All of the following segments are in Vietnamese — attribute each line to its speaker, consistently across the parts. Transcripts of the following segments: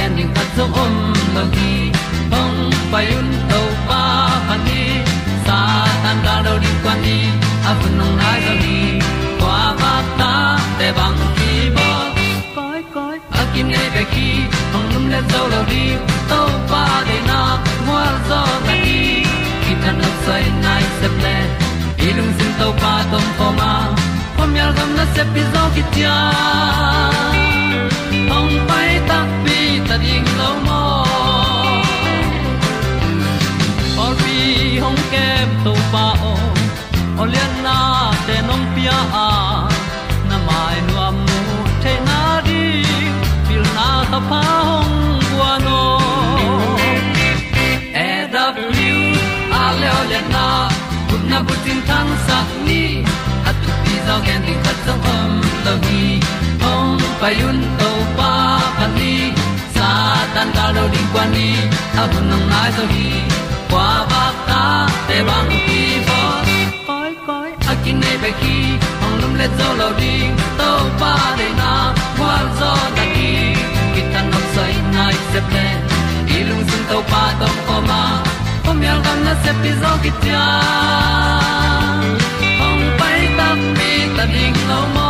Speaker 1: pi zo gen zo om lo gi hong pai un to pa pa ni sa tan da do di kwan ni a bu nong nai zo ni kwa ba ta te bang ki bo koi koi a kim nei be ki hong lum le zo lo di to pa de na mo zo ta ni ki tan no sai nai se ple ilung sin to pa tom pa ma. Pom yal gam na se pi zo ki hong ding lo mo or bi hong kem to pa o olian na te nong pia a na mai nu amo mu te na di pil na ta pa hong bua no e da blue a le olian na kun na bu tin tan sa ni at tu pi zo gen di khat zo om lo gi hong pa yun to pa pa ni tan cao lo đi qua đi, ta bu nang mai zo khi qua ba ta te bang ki bo koi koi a kin nei be ki ong lum le zo lo ding to pa de na kwa zo ta ki ki tan nok sai nai se ple lung sun to pa tom ko ma. Pom yal gam na se pi zo ki tia ong pai ta mi ta ding lo mo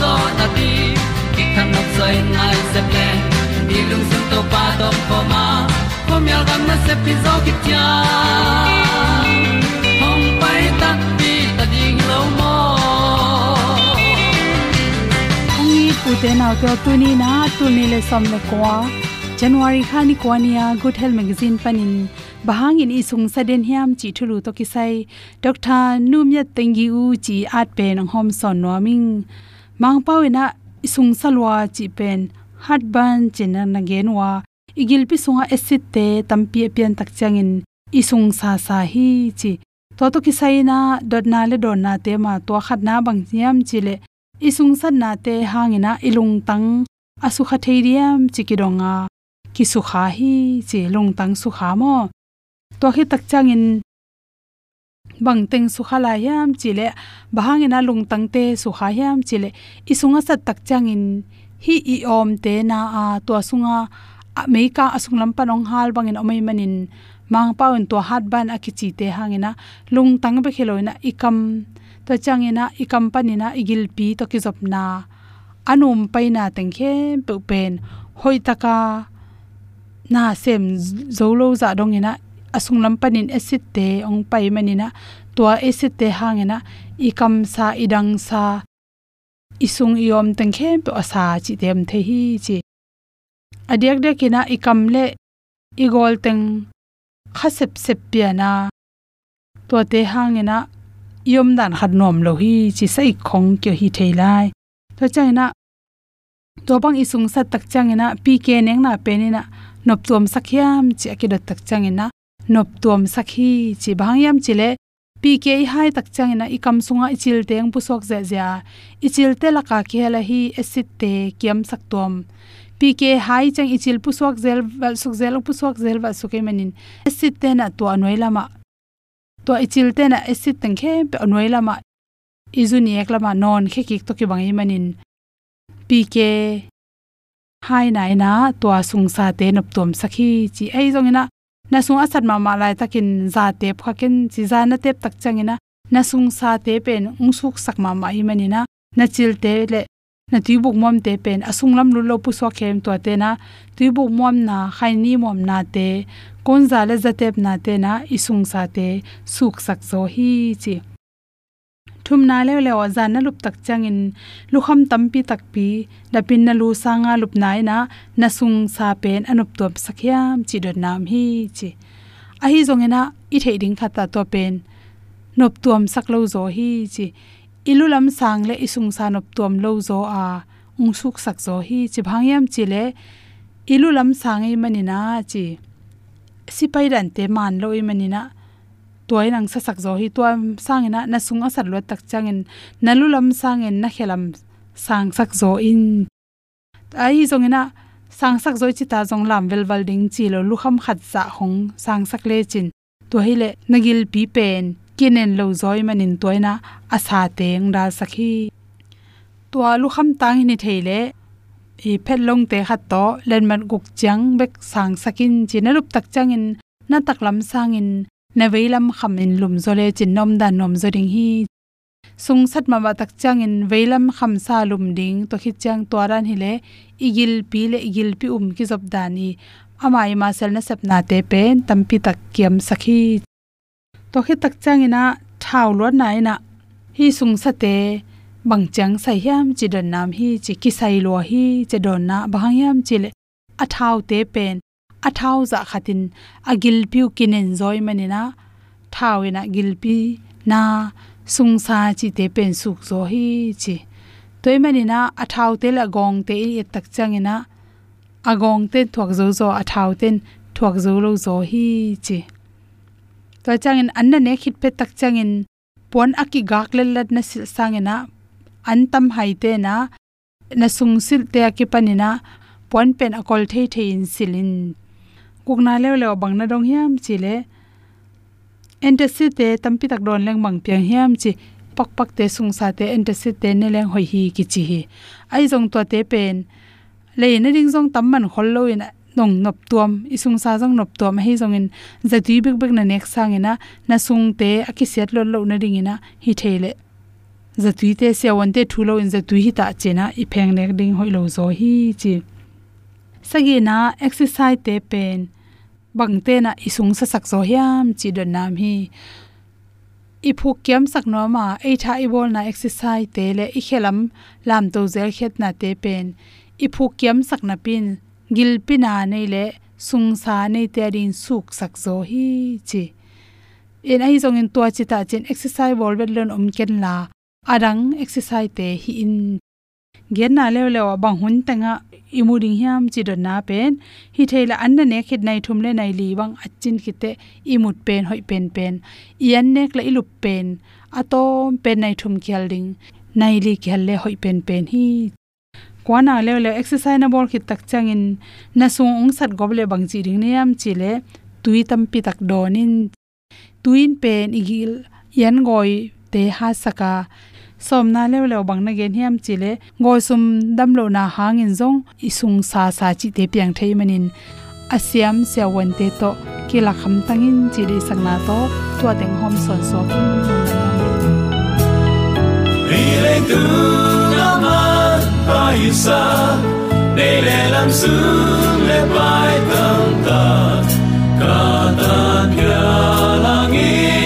Speaker 1: zo na ti ki kan nok sai nai se ple ni lung sun to pa to pa ma. Pom yal gam na se pi zo ki tia hom pai ta ti ta ding lo mo
Speaker 2: ni pu te na to tu ni na tu ni le som le kwa january khani kwania good health magazine panin bahang in isung saden hiam chi thulu to kisai dr numya tengi u chi at pe nang hom son noming mang pawina isung salwa chi pen, hat ban chena nagen wa igil pi sunga acid te tampi pian tak changin isung sa sa hi chi. To to kisai na dot na le don na te ma to khat na bang hiam chi le isung san na te hangina ilung tang asu kha theiriam chi ki su kha hi chi lung tang su kha mo. To hi tak changin bang teng su khala yam chile bahangina lung tang te su kha yam chile, isunga sat tak changin hi i om te na a to sunga meika asung lam panong hal bangin omai manin, mang paun to hat ban akichi te hangina, lung tang be kheloina ikam to changina ikam panina igil pi to ki jop na, anum paina tengkhe pe pen, hoi taka na sem zolo za dongina asung lam panin acid te ong pai manina tua acid te hangena ikam sa idang sa isung iom teng khem pe asa chi tem the hi chi adiak de kina ikam le igol teng khasep sep piana to te hangena yom dan khat nom lo hi chi sai khong kyo hi theilai to chaina to bang isung sa tak changena pk neng na penina nop tuam sakhiam chi akidot tak changena nop tuam sakhi chi bangyam chile pk hai tak changena ikam sunga ichil teng pusok ze zia ichil te laka khela hi acid te kiam sak tuam pk hai chang ichil pusok zel wal suk zel pusok zel wa suke manin acid te na to anoi lama. To ichil te na acid tang khe pe anoi lama. Izuni ek lama non khe kik to ki bangi manin pk hai nai na to sung sa te nop tuam sakhi chi ai zong ina na sung asat ma ma lai takin za te phakin chi za na tep tak changina. Na sung sa te pen ung suk sak ma ma hi manina na chil te le, na ti buk mom te pen asung lam lu lo pu so khem to te na. Ti buk mom na khai ni mom na te. Kon za le za tep na te na, isung sa te suk sak zo hi chi thum na le le wa zan na lup tak changin lukham tampi takpi, dapin na lu sanga lup nai na na sung sa pen anup top sakhyam chi do nam hi, chi. A hi zongena i thei ding khata to pen nop tuam sak lo zo hi, chi. Ilulam sang le isung sa nop tuam lo zo a ung suk sak zo hi, chi. Bhangyam chi le, ilulam sang ei manina, chi. Sipai ran te man lo i manina toy nang sa sak zo hi to sangena na sunga sar lo tak changin nalulam sangen na khelam sang sak zo in. Ai zongena sang sak zoi chi ta zong lam vel wal ding chi lo lu kham khat za hong sang sak le chin. To hi le, nagil pi pen, kinen lo zoi manin toina asa teng dal sakhi. To lu kham tang ni theile i phet long te khat to, len man guk chang bek sang sakin chinarup tak changin na taklam sangin na veilam kham in lum zole chin nom da nom zoring hi. Sung sat ma ba tak chang in veilam kham sa lum ding to khit chang toran hile igil pi le igil pi um ki zop dani amai ma sel na sep na te pen tampi tak kiam sakhi to khit tak chang ina thau lo na ina hi sung sa te bang chang sai hiam chi don nam hi, chi ki sai lo hi che don na bang hiam chi le a thau te pen a thau za khatin agil piu kin enjoy manina thawina gilpi na sungsa chi te pen suk zo hi chi. Toy manina a thau te la gong te i tak changina a gong te thuak zo zo a thau ten thuak zo lo zo hi chi. To changin anna ne khit pe tak changin pon aki gak le lat na sil sangena, an tam hai te na na sung sil te aki panina pon pen akol thei thein silin kukna le bang na dong hiam chi chile entacid te tampi tak don leng mang piang hiam chi pak pak te sung sa te entacid te ne leng hoi hi ki chi hi. Ai jong to te pen. Le ne ring jong tam man hol lo in nong nop tuam isung sa jong nop tuam, hi jong in za ti bek bek na nek sang ina, na sung te aki set lo lo na ring ina, hi thele za tui te se won te thulo in za tui hi ta chena i pheng nek ding hoi lo zo hi chi. Sagi na, exercise te pen bangte na isung sa sak zo hiam, chi don nam hi. I phu kiam sak no ma ai tha i bol na exercise te le i khelam, lam to zel khet na te pen. I phu kiam sak na pin, gil pina nei le, sung sa nei te rin suk sak zo hi, chi. En ai zong in to chi ta chen exercise bol bet lon om ken la. Adang exercise te hi in gen na le le bang hun tanga imuding hiam chi do na pen. Hi theila anna ne khit nai thum le nai li wang achin khite imut pen, hoi pen pen. Ian nek la ilup pen. Atom pen nai thum khial ding. Nai li khel le hoi pen pen hi. Kwana le le exercise na bol khit tak changin na sung ong sat goble bang chi ding ne yam chi le tui tam pi tak donin tuin pen igil. Yan goi te ha saka somna le bang na gen hiam chile, ngoi sum damlo na hangin zong, isung sa sa chi te piang thei manin. Asiam sia wan te to ki la kham tangin chi ri sangna to, tua teng hom son so.
Speaker 3: Ri le tu na ma pa isa ne le lam su le pai tam ta. Ka ta chang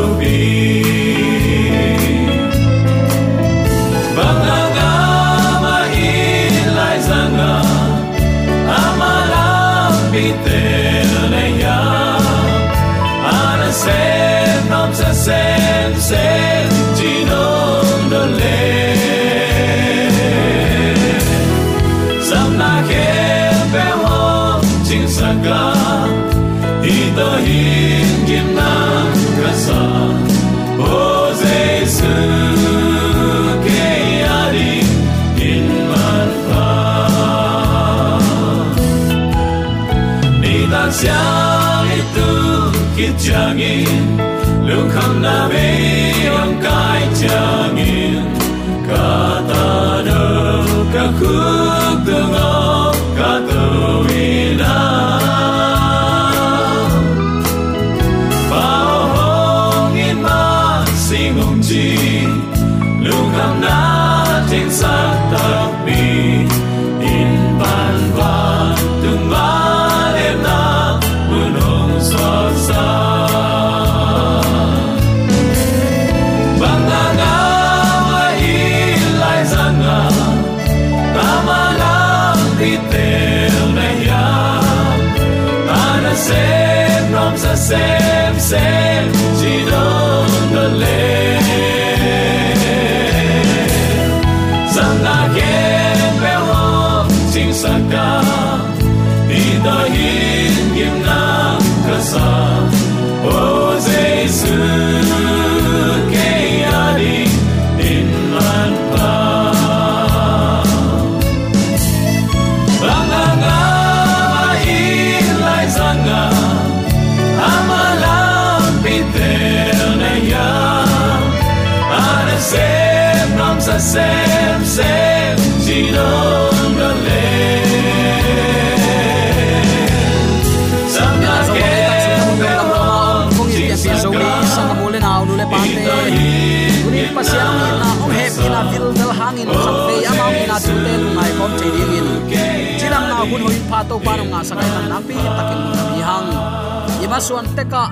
Speaker 4: ima suan te ka.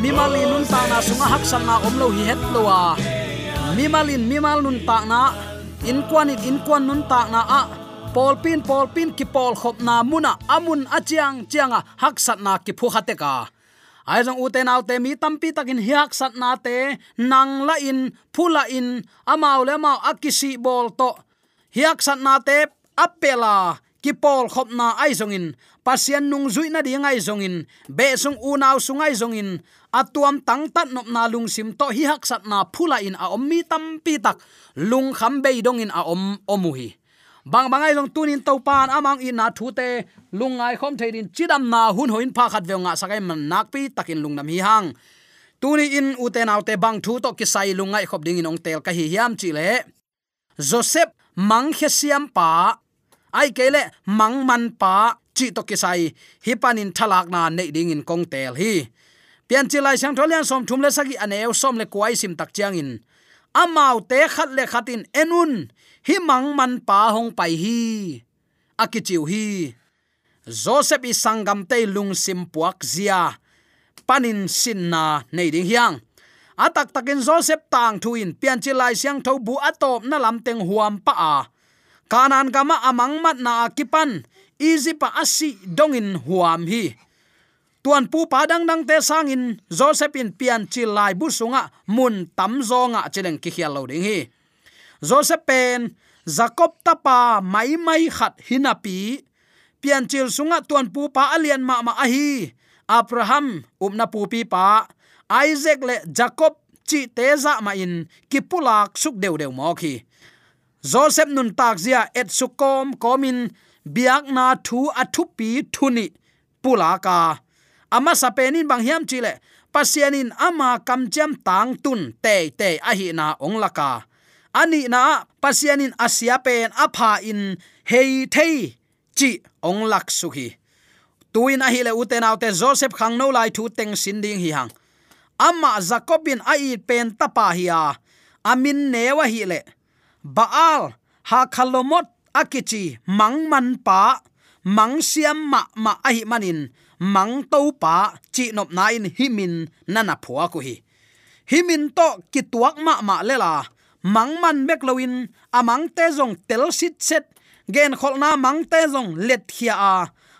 Speaker 4: Mimali nun ta na sunga hak sang na om lo hi het lowa mimalin mimal nun ta na. In kwan in in kwan nun ta na a. Pol pin pol pin, ki pol khop na muna. Amun achiang chianga hak sat na ki phu khate ka. Ai jong uten autte mi tampi takin hiak sat na te. Nang la in phula in amau le mau akisi bol to. Hiak sat na te apela ki pol khop na ai jong in pasian nung zui na dingai zongin in be sung u sungai zongin atuam tang tat nop na lung sim to hi hak sat na phula in a om mi tampi tak, lung kham be dong in a om omuhi. Bang bangai long tunin to pan amang in na thu te lungai khom thein chidam na hun hoin pha khat veunga sakai man nak pi takin lungnam hi hang. Tuni in uten autte bang thu to kisai lungai khop ding in ong tel ka hi hiam chi le. Joseph mang khesiam pa, ai kele mang man pa chi to kisai hi panin thalak na nei ding in kong tel hi. Pian chi lai sang tholian som thum le sagi aneu som le kwai sim tak chiang in. Amau te khat le khatin enun, hi mang man pa hong pai hi. Akichiu hi. Joseph i sangam te lung sim puak zia. Panin sin na nei ding hiang. Atak takin joseph tang thuin pian chi lai siang tho bu atop na lam teng huam pa a. Kanan gama amang mat na akipan easy pa asi dongin huam hi. Tuan pu padang dang te sangin joseph in pian chi lai bu sunga, mun tam zonga cheleng ki khial lo ding hi. Joseph pen jacob tapa mai mai khat hinapi pian chil sunga tuan pu pa alian ma ma ahi. Abraham umna pu pi pa. Isaac le jacob chi teza ma in kipulak suk deu deu mo khi joseph nun tak zia et sukom komin biak na thu athu pi thuni, pulaka. Ama sapenin bang hiam chile. Pasianin ama kamcham tang tun te te ahi na ong laka ani na pasianin asia pen apha in hei thei chi ong lak suhi tuin ahi le uten autte joseph khang no lai thu teng sin ding hi hang. Amma jacobin ai pen tapa hiya. Amin newa hi le. Baal ha khalomot akichi mangman pa mang siam ma ma ahi manin mang to pa, chi nop na in himin nana phua ko hi. Himin to, ki tuak ma ma lela mang man bek loin amang te jong tel sit set, gen kholna mang te jong let khia a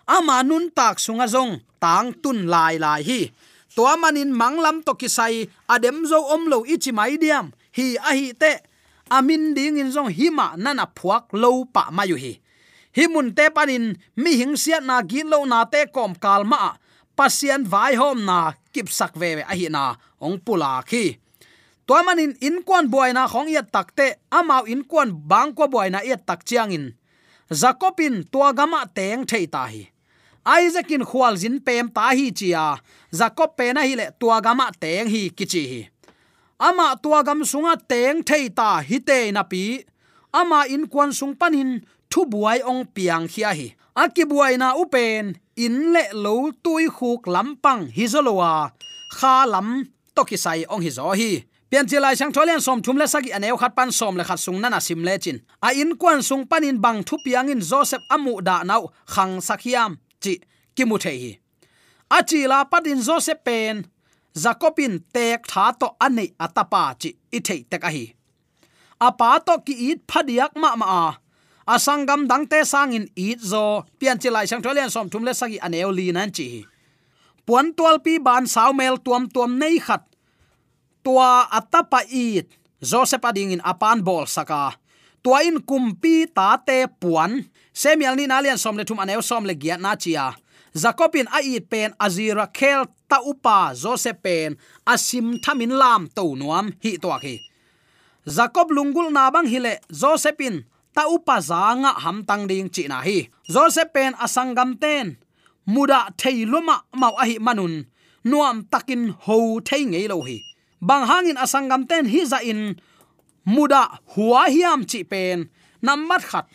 Speaker 4: ama nun tak sunga jong tang tun lai lai hi. To manin manglam to kisai adem zo omlo ichi mai diam, hi a hi te amin ding in zong hima nana phuak lo pa mayu hi. Himun te panin mi hing siat na gi lo na te kom kalma pasian vai hom na kip sak ve ve a hi na ong pula khi. To manin in kwan boy na khong ya takte amao in kwan bang ko boy na ya tak chiang in. Zakopin tua gama teng thei ta hi. Isaac in khwal zin pem ta hi chia jacob pe na hi le tua gama teng hi kichi hi ama tua gam sunga teng thei ta hi te na pi. Ama in kwan sung panin thu buai ong piang khia hi. Aki buai na upen in le lo tui khuk lampang hi zolowa kha lam toki sai ong hi zo hi. Pian chi lai sang tholian som thum le sagi aneu khat pan som le khat sung nana sim le chin. A in kwan sung panin bang thu piang in joseph amu da nau khang sakhiam chi kimu the hi. A la patin joseph pen zakopin tek tha to ane atapa chi i tek a hi apa to ki it phadiak ma ma a. Asangam dangte sangin it zo. Pian chi lai sang tholian som thum le sagi aneu li nan chi. Puan tual pi ban saw mel tuam tuam nei khat. Tua atapa it joseph ading in apan bol saka. Tua in kumpi ta te puan. Semial ni nalian som le thum aneu som le giat na chia zakopin a it pen azira khel ta upa joseph pen asim thamin lam to nuam hi to khi jacob lungul na bang hile josephine ta upa zanga ham tang ding chi na hi. Joseph pen asangam ten. Muda theiluma mau a hi manun. Nuam takin ho thei ngei lo hi. Bang hangin asangam ten hi za in. Muda huwa hiam chi pen. Namat khat.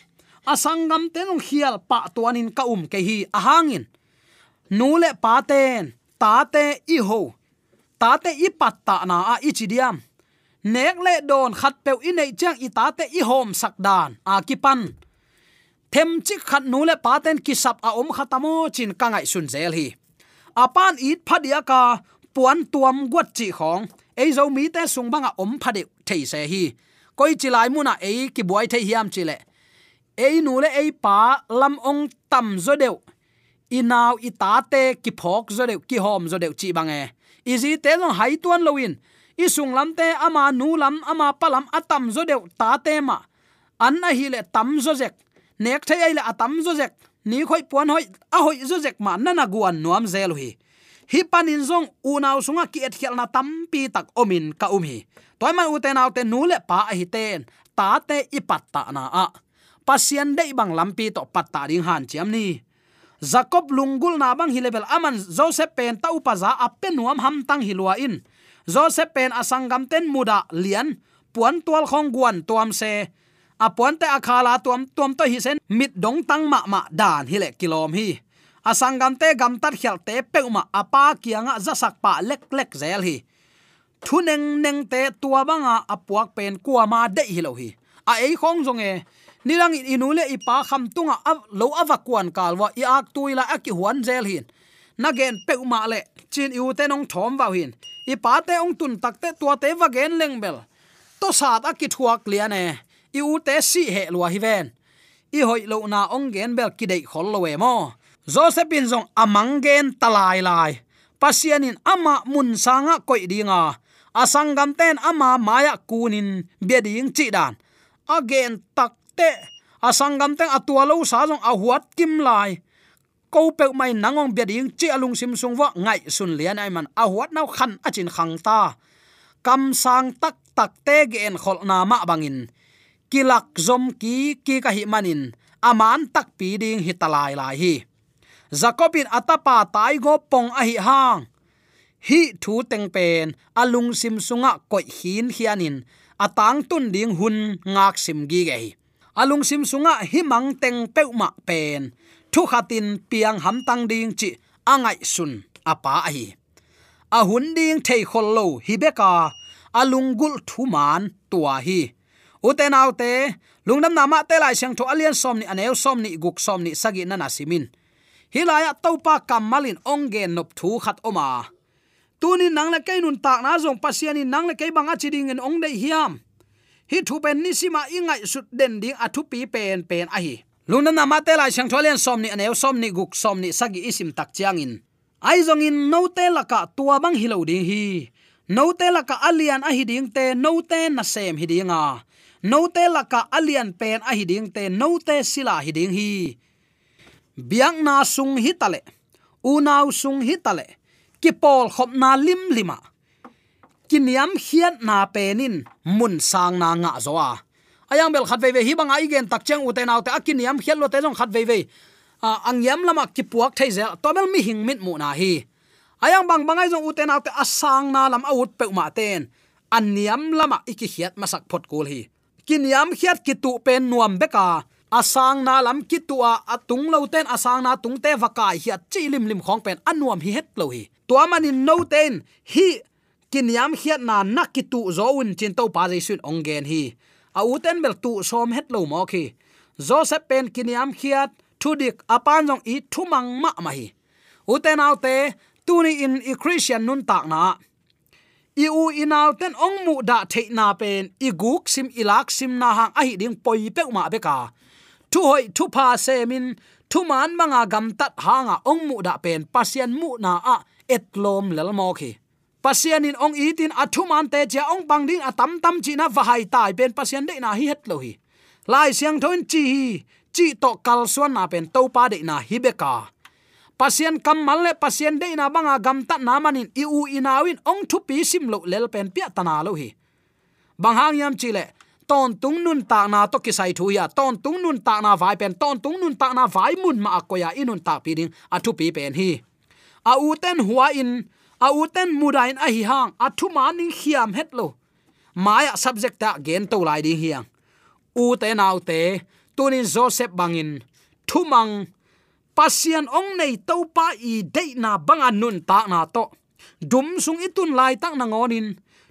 Speaker 4: Asangam ten ong hial pa tuanin ka um ke hi ahangin nule paten tate ta te i ho ta i patta na a ichidiam nek le don khat pe i nei chang i tate i hom sakdan a kipan them chi khat nule paten ki sap a om khatamo chin kangai sun zel hi apan it phadia ka puan tuam gwat chi khong ei zo mi te sung banga om phade thei se hi koi chilai muna ei ki buai thei hiam chile ei nule ei pa lam ong tam zo deu inaw itate ki phok zo de ki hom zo de chi bange izi te lo hai tuan loin isung lam te, ama nu lam, ama palam atam zo de ta te ma. An na hi le tam zo jek nek thai ai le atam zo jek ni khoi puan hoi, a hoi zo jek ma na na guan nuam zel hi. Hi panin zong, u naw sunga ki et khel na tam pi tak omin ka um hi. Toy man u te naw te nu le pa hi ten ta te i pat ta na a. Pasien dei bang lampi to patta ring han chiam ni. Jacob lungul na bang hi level aman, Joseph pen ta upaza apen nuam ham tang hilwa in. Joseph pen asangam ten muda lian, puan tual khong guan tuam se. Apuan te akhala tuam tuam to hi sen, mit dong tang ma ma dan hi le kilom hi. Asangam te gam tat khial te peuma apa kianga zasak pa lek lek zel hi. Thuneng neng te tua banga apuak pen kuama de hi lo hi a ei khong zonge nilang nirang inule ipa kham tunga lo avakwan kalwa, i ak tuila aki huan zel hin. Nagen pe ma le, chin u te nong thom vào hin. I pa te ong tun tak te tua te va gen leng bel. To sat aki thuak lia ne i u te si he lua hi ven. I hoi lo na ong gen bel ki dei khol lo we mo. Josephine zong amang gen talai lai. Pasianin ama mun sanga koi dinga. Asangam ten ama maya kunin beding chi dan. Again tak te asangam teng atualo sa jong ahuat kim lai. Ko pe mai nangong be ding chi alung sim sung wa ngai sun lian ai man. Ahuat nau khan achin khang ta. Kam sang tak tak te gen khol na ma bangin. Kilak zom ki ki ka hi manin. Aman tak pi ding hi talai lai hi. Zakopin atapa tai go pong a hi hang. Hi thu teng pen alung sim sunga koi hin hianin. Atang tun ding hun ngak sim gi ge alung sim sunga hi mang teng peuma pen. Thu khatin piang ham tang ding chi angai sun apa ahi. A hun ding thei khol lo hi beka alungul thu man tua hi. Uten autte lungnam nama te lai sang tho alian som ni aneu som ni guk som ni sagi na na simin hilaya topa kamalin ongen nop thu khat oma. Tunin nang le kai nun tak na zong pasiani nang le kai banga chiding en ong dei hiam hi thu pen ni sima ingai sut den ding athu pi pen pen a hi. Luna na ma te lai chang tholen som ni anew som ni guk, som ni sagi isim tak chiang in. Ai zong in no te la ka tua bang hilo ding hi. No te la ka alian a hi ding te, no te na sem hi ding a. No te la ka alian pen a hi ding te, no te sila hi ding hi. Biang na sung hi tale. Unaw sung hi tale. Ki pol khop na lim lima kiniam hian na penin. Mun sang na nga zo a. Ayang bel khat ve ve hi bang ai gen tak cheng uten autte akiniam hian lo te jong khat ve ve angyam lama ki puak thai zel tomel mi hing mit mu na hi. Ayang bang bangai jong uten autte asang na lam out pe ma ten. Aniam lama iki hiat masak phot kul hi. Kiniam hiat ki tu pen nuam beka asang na lam ki tua atung lo ten asang na tung te vakai hiat chi lim lim khong pen. Anuam hi het lo hi. Tua manin no ten. Hi kiniam hiat na nakitu zo un chin to pa jaisun ongen hi. A uten bel tu som het lo mo khi. Joseph pen kiniam khiat thudik apan jong i thumang ma ma hi. Uten autte tuni in i christian nun tak na. I u inaw ten ong mu da the na pen, i guk sim ilak sim na hang a hi ding poi pe ma be ka thu hoi thu pa se min, thu man manga gam tat hanga ong mu da pen pasian mu na a et lom lel mo khi pasian in ong itin athu man te cha ong bang ding atam tam chi na vahai tai pen pasian de na hi het lo hi. Lai siang thon chi hi, chi to kal suan na pen to pa de na hi beka pasian pasien kam mal le pasian de na banga gam ta na manin i u inawin ong thu pi sim lo lel pen pia tana lo hi. Bang hang yam chi le, ton tung nun ta na to ki sai thu ya, ton tung nun ta na vai pen, ton tung nun ta na vai mun ma ko ya inun ta pi ding athu pi pen hi. A u ten huwa in a uten mudain a hi hang. A thu ma ning khiam het lo. Maya subject ta gen to lai ding hiang. U te nau te, tunin joseph bangin. Thumang pasian ong nei to pa i de na banga nun ta na to. Dum sung itun lai tak na ngonin.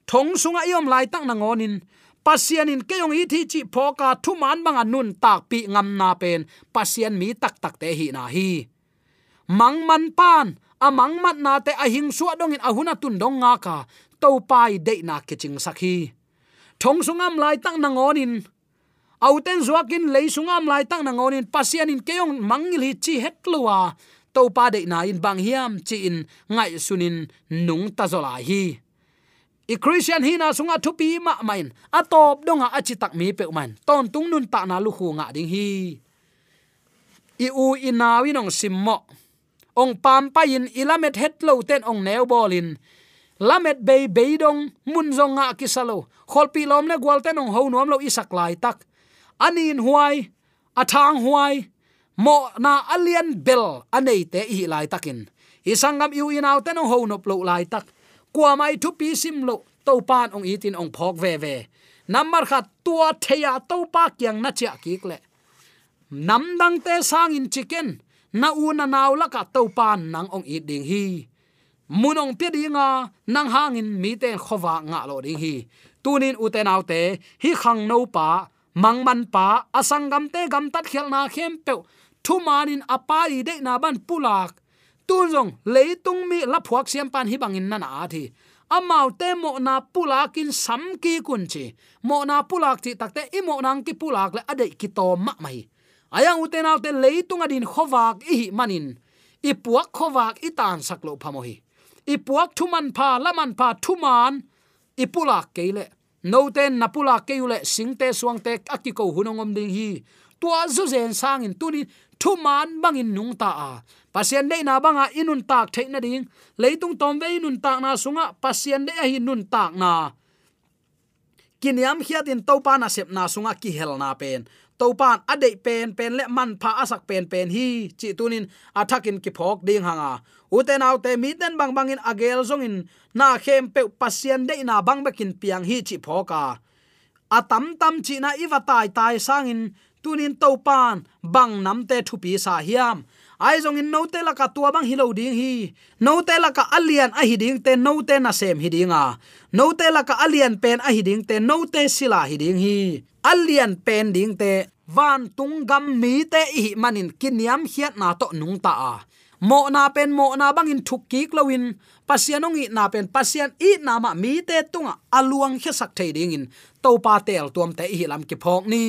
Speaker 4: Thong sunga iom lai tak na ngonin. Pasian in keyong i thi chi phoka thu man banga nun tak pi ngam na pen. Pasian mi tak tak te hi na hi. Mang man pan amang mat na te ahing hing suwa dong in ahuna tun dong nga ka. To pai de na kiching sakhi thong sungam lai tak na ngonin auten zuakin leisungam lai tak na ngonin pasian in keong mangil hi chi hetluwa to pa de na in bang hiam chi in ngai sunin nung ta zola hi. I christian hi na sunga thupi ma main. Atop donga achi tak mi pe man ton tung nun ta na lu khu nga ding hi. I u inawi nong simmo ong pam pa in ilamet het lo ten ong neo bolin lamet be be dong mun kisalo kholpi lom ne gwal ten ong ho nom lo isak lai tak. Anin huai athang huai, mo na alien bel anei te hi lai takin. Isangam yu inaw ten ho nop lo lai tak. Kwa mai thu pi sim lo to pan ong itin ong phok ve ve. Number khat tua theya to pa kyang na cha ki kle nam dang te sang in chicken na u na naw la ka to pan nang ong i ding hi. Munong pe dinga nang hangin mi te khowa nga lo ding hi. Tunin u te naw te, hi khang no pa, mang man pa asangam te gam tat khel na khem pe thu manin i de na ban pulak. Tun jong leitung mi la phuak siam pan hi bangin na na thi. Amau te mo na pulakin sam ki kun chi. Mo na pulak chi takte i mo nang ki pulak le ade ki to ma mai ayang uten alte leitung adin khowak i manin. I puak khowak i tan saklo phamohi. I puak thuman pha, laman pha thuman, i pulak keile no ten napula keule singte suangte akiko hunongom ding hi. Tua zu zen sang in tuni thu man bangin nung ta a. Pasien de na banga inun tak theina ding. Leitung tom ve inun tak na sunga, pasien de hi nun tak na. Kiniam hiatin topa na sep na sunga ki hel na pen topan ade pen pen le man pha asak pen pen hi. Chi tunin athakin ki phok ding hanga. Uten autte mi ten bang bangin agel zong in na khem pe pasien de na bang bekin piang hi chi phoka atam tam chi na iwa tai tai sangin. Tunin topan, bang nam te thupi sa hiam ai zong in note la ka tua bang hilo ding hi. Note la ka alian a hi ding te note na sem hi dinga à. note la ka alian pen a hi ding te note sila hi ding hi. Alian pen ding te van tung gam mi te hi manin kiniam hiat na to nung ta à. a mo na pen mo na bangin thuk ki klawin pasianong i na pen pasian i na ma mi te tunga à. aluang khe sak thei ding in. To pa tel tuam te hi lam ki phok ni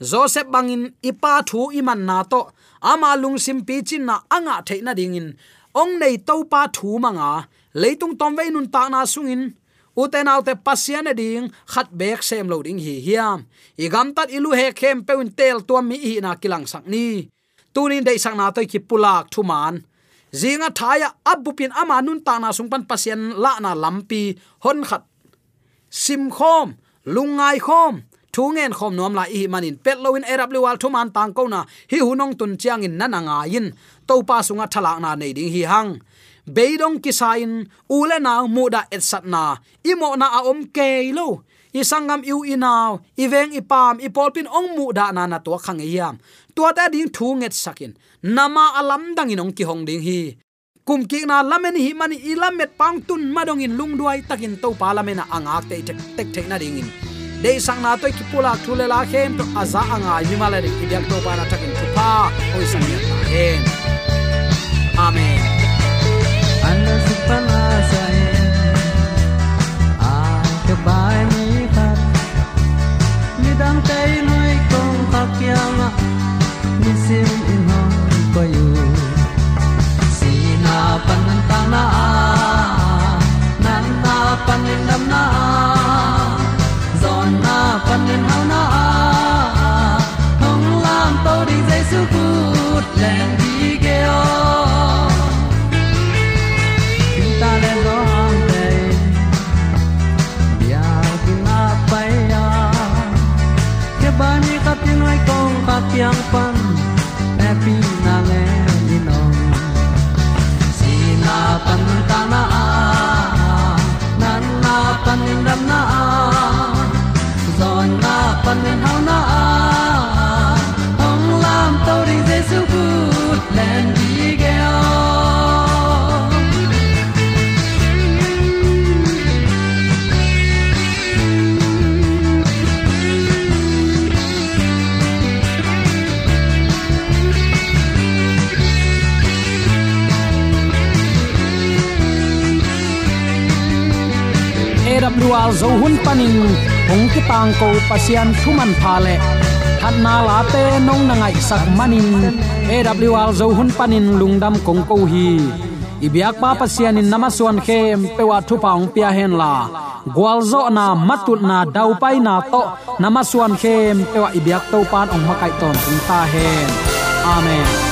Speaker 4: joseph bangin, ipa thu iman na to, ama lung sim pi chin na anga theina dingin ong nei to pa thu manga, leitung tom ve nun ta na sungin uten autte pasian ding, khat bek sem lo ding hi hiam, igam tat ilu he khem peun tel tuam mi hi na kilang sak ni tunin dei sang na to ki pulak thuman zinga thaya abupin ama nun ta na sung pan pasien la na lampi hon khat sim khom lungai khom thu ngen khom nom la i manin pet loin eraw wal thuman tang ko na hi hunong tun chiang in nananga in to pa sunga thala na nei ding hi hang. Beidong kisain, ule na muda et sat na. Imo na a om ke lo. I sangam yu inaw i veng i pam, i polpin ong mu da na na to khang yam. To ta ding thu nget sakin. Nama alam dang inong ki hong ding hi. Kum ki na lamen hi mani ilamet pang tun madong in lung duai takin to pa lamena angak te tek tek tek na ding in de sang na toy kipula thule la khem to aza anga mi mala de idyak to pa na takin thupa oi sang ya ta hen amen.
Speaker 1: Ana supana sa
Speaker 4: AWR zo hun panin hong ki tang ko pasian thuman phale khat na la te nong na ngai sak manin. AWR zo hun panin lungdam kong ko hi ibyak pa pasian in namaswan khem pewa thu paung pia hen la. Gwalzo na matut na dau pai na to. Namaswan khem pewa ibyak to pan ong makai ton ta hen. Amen.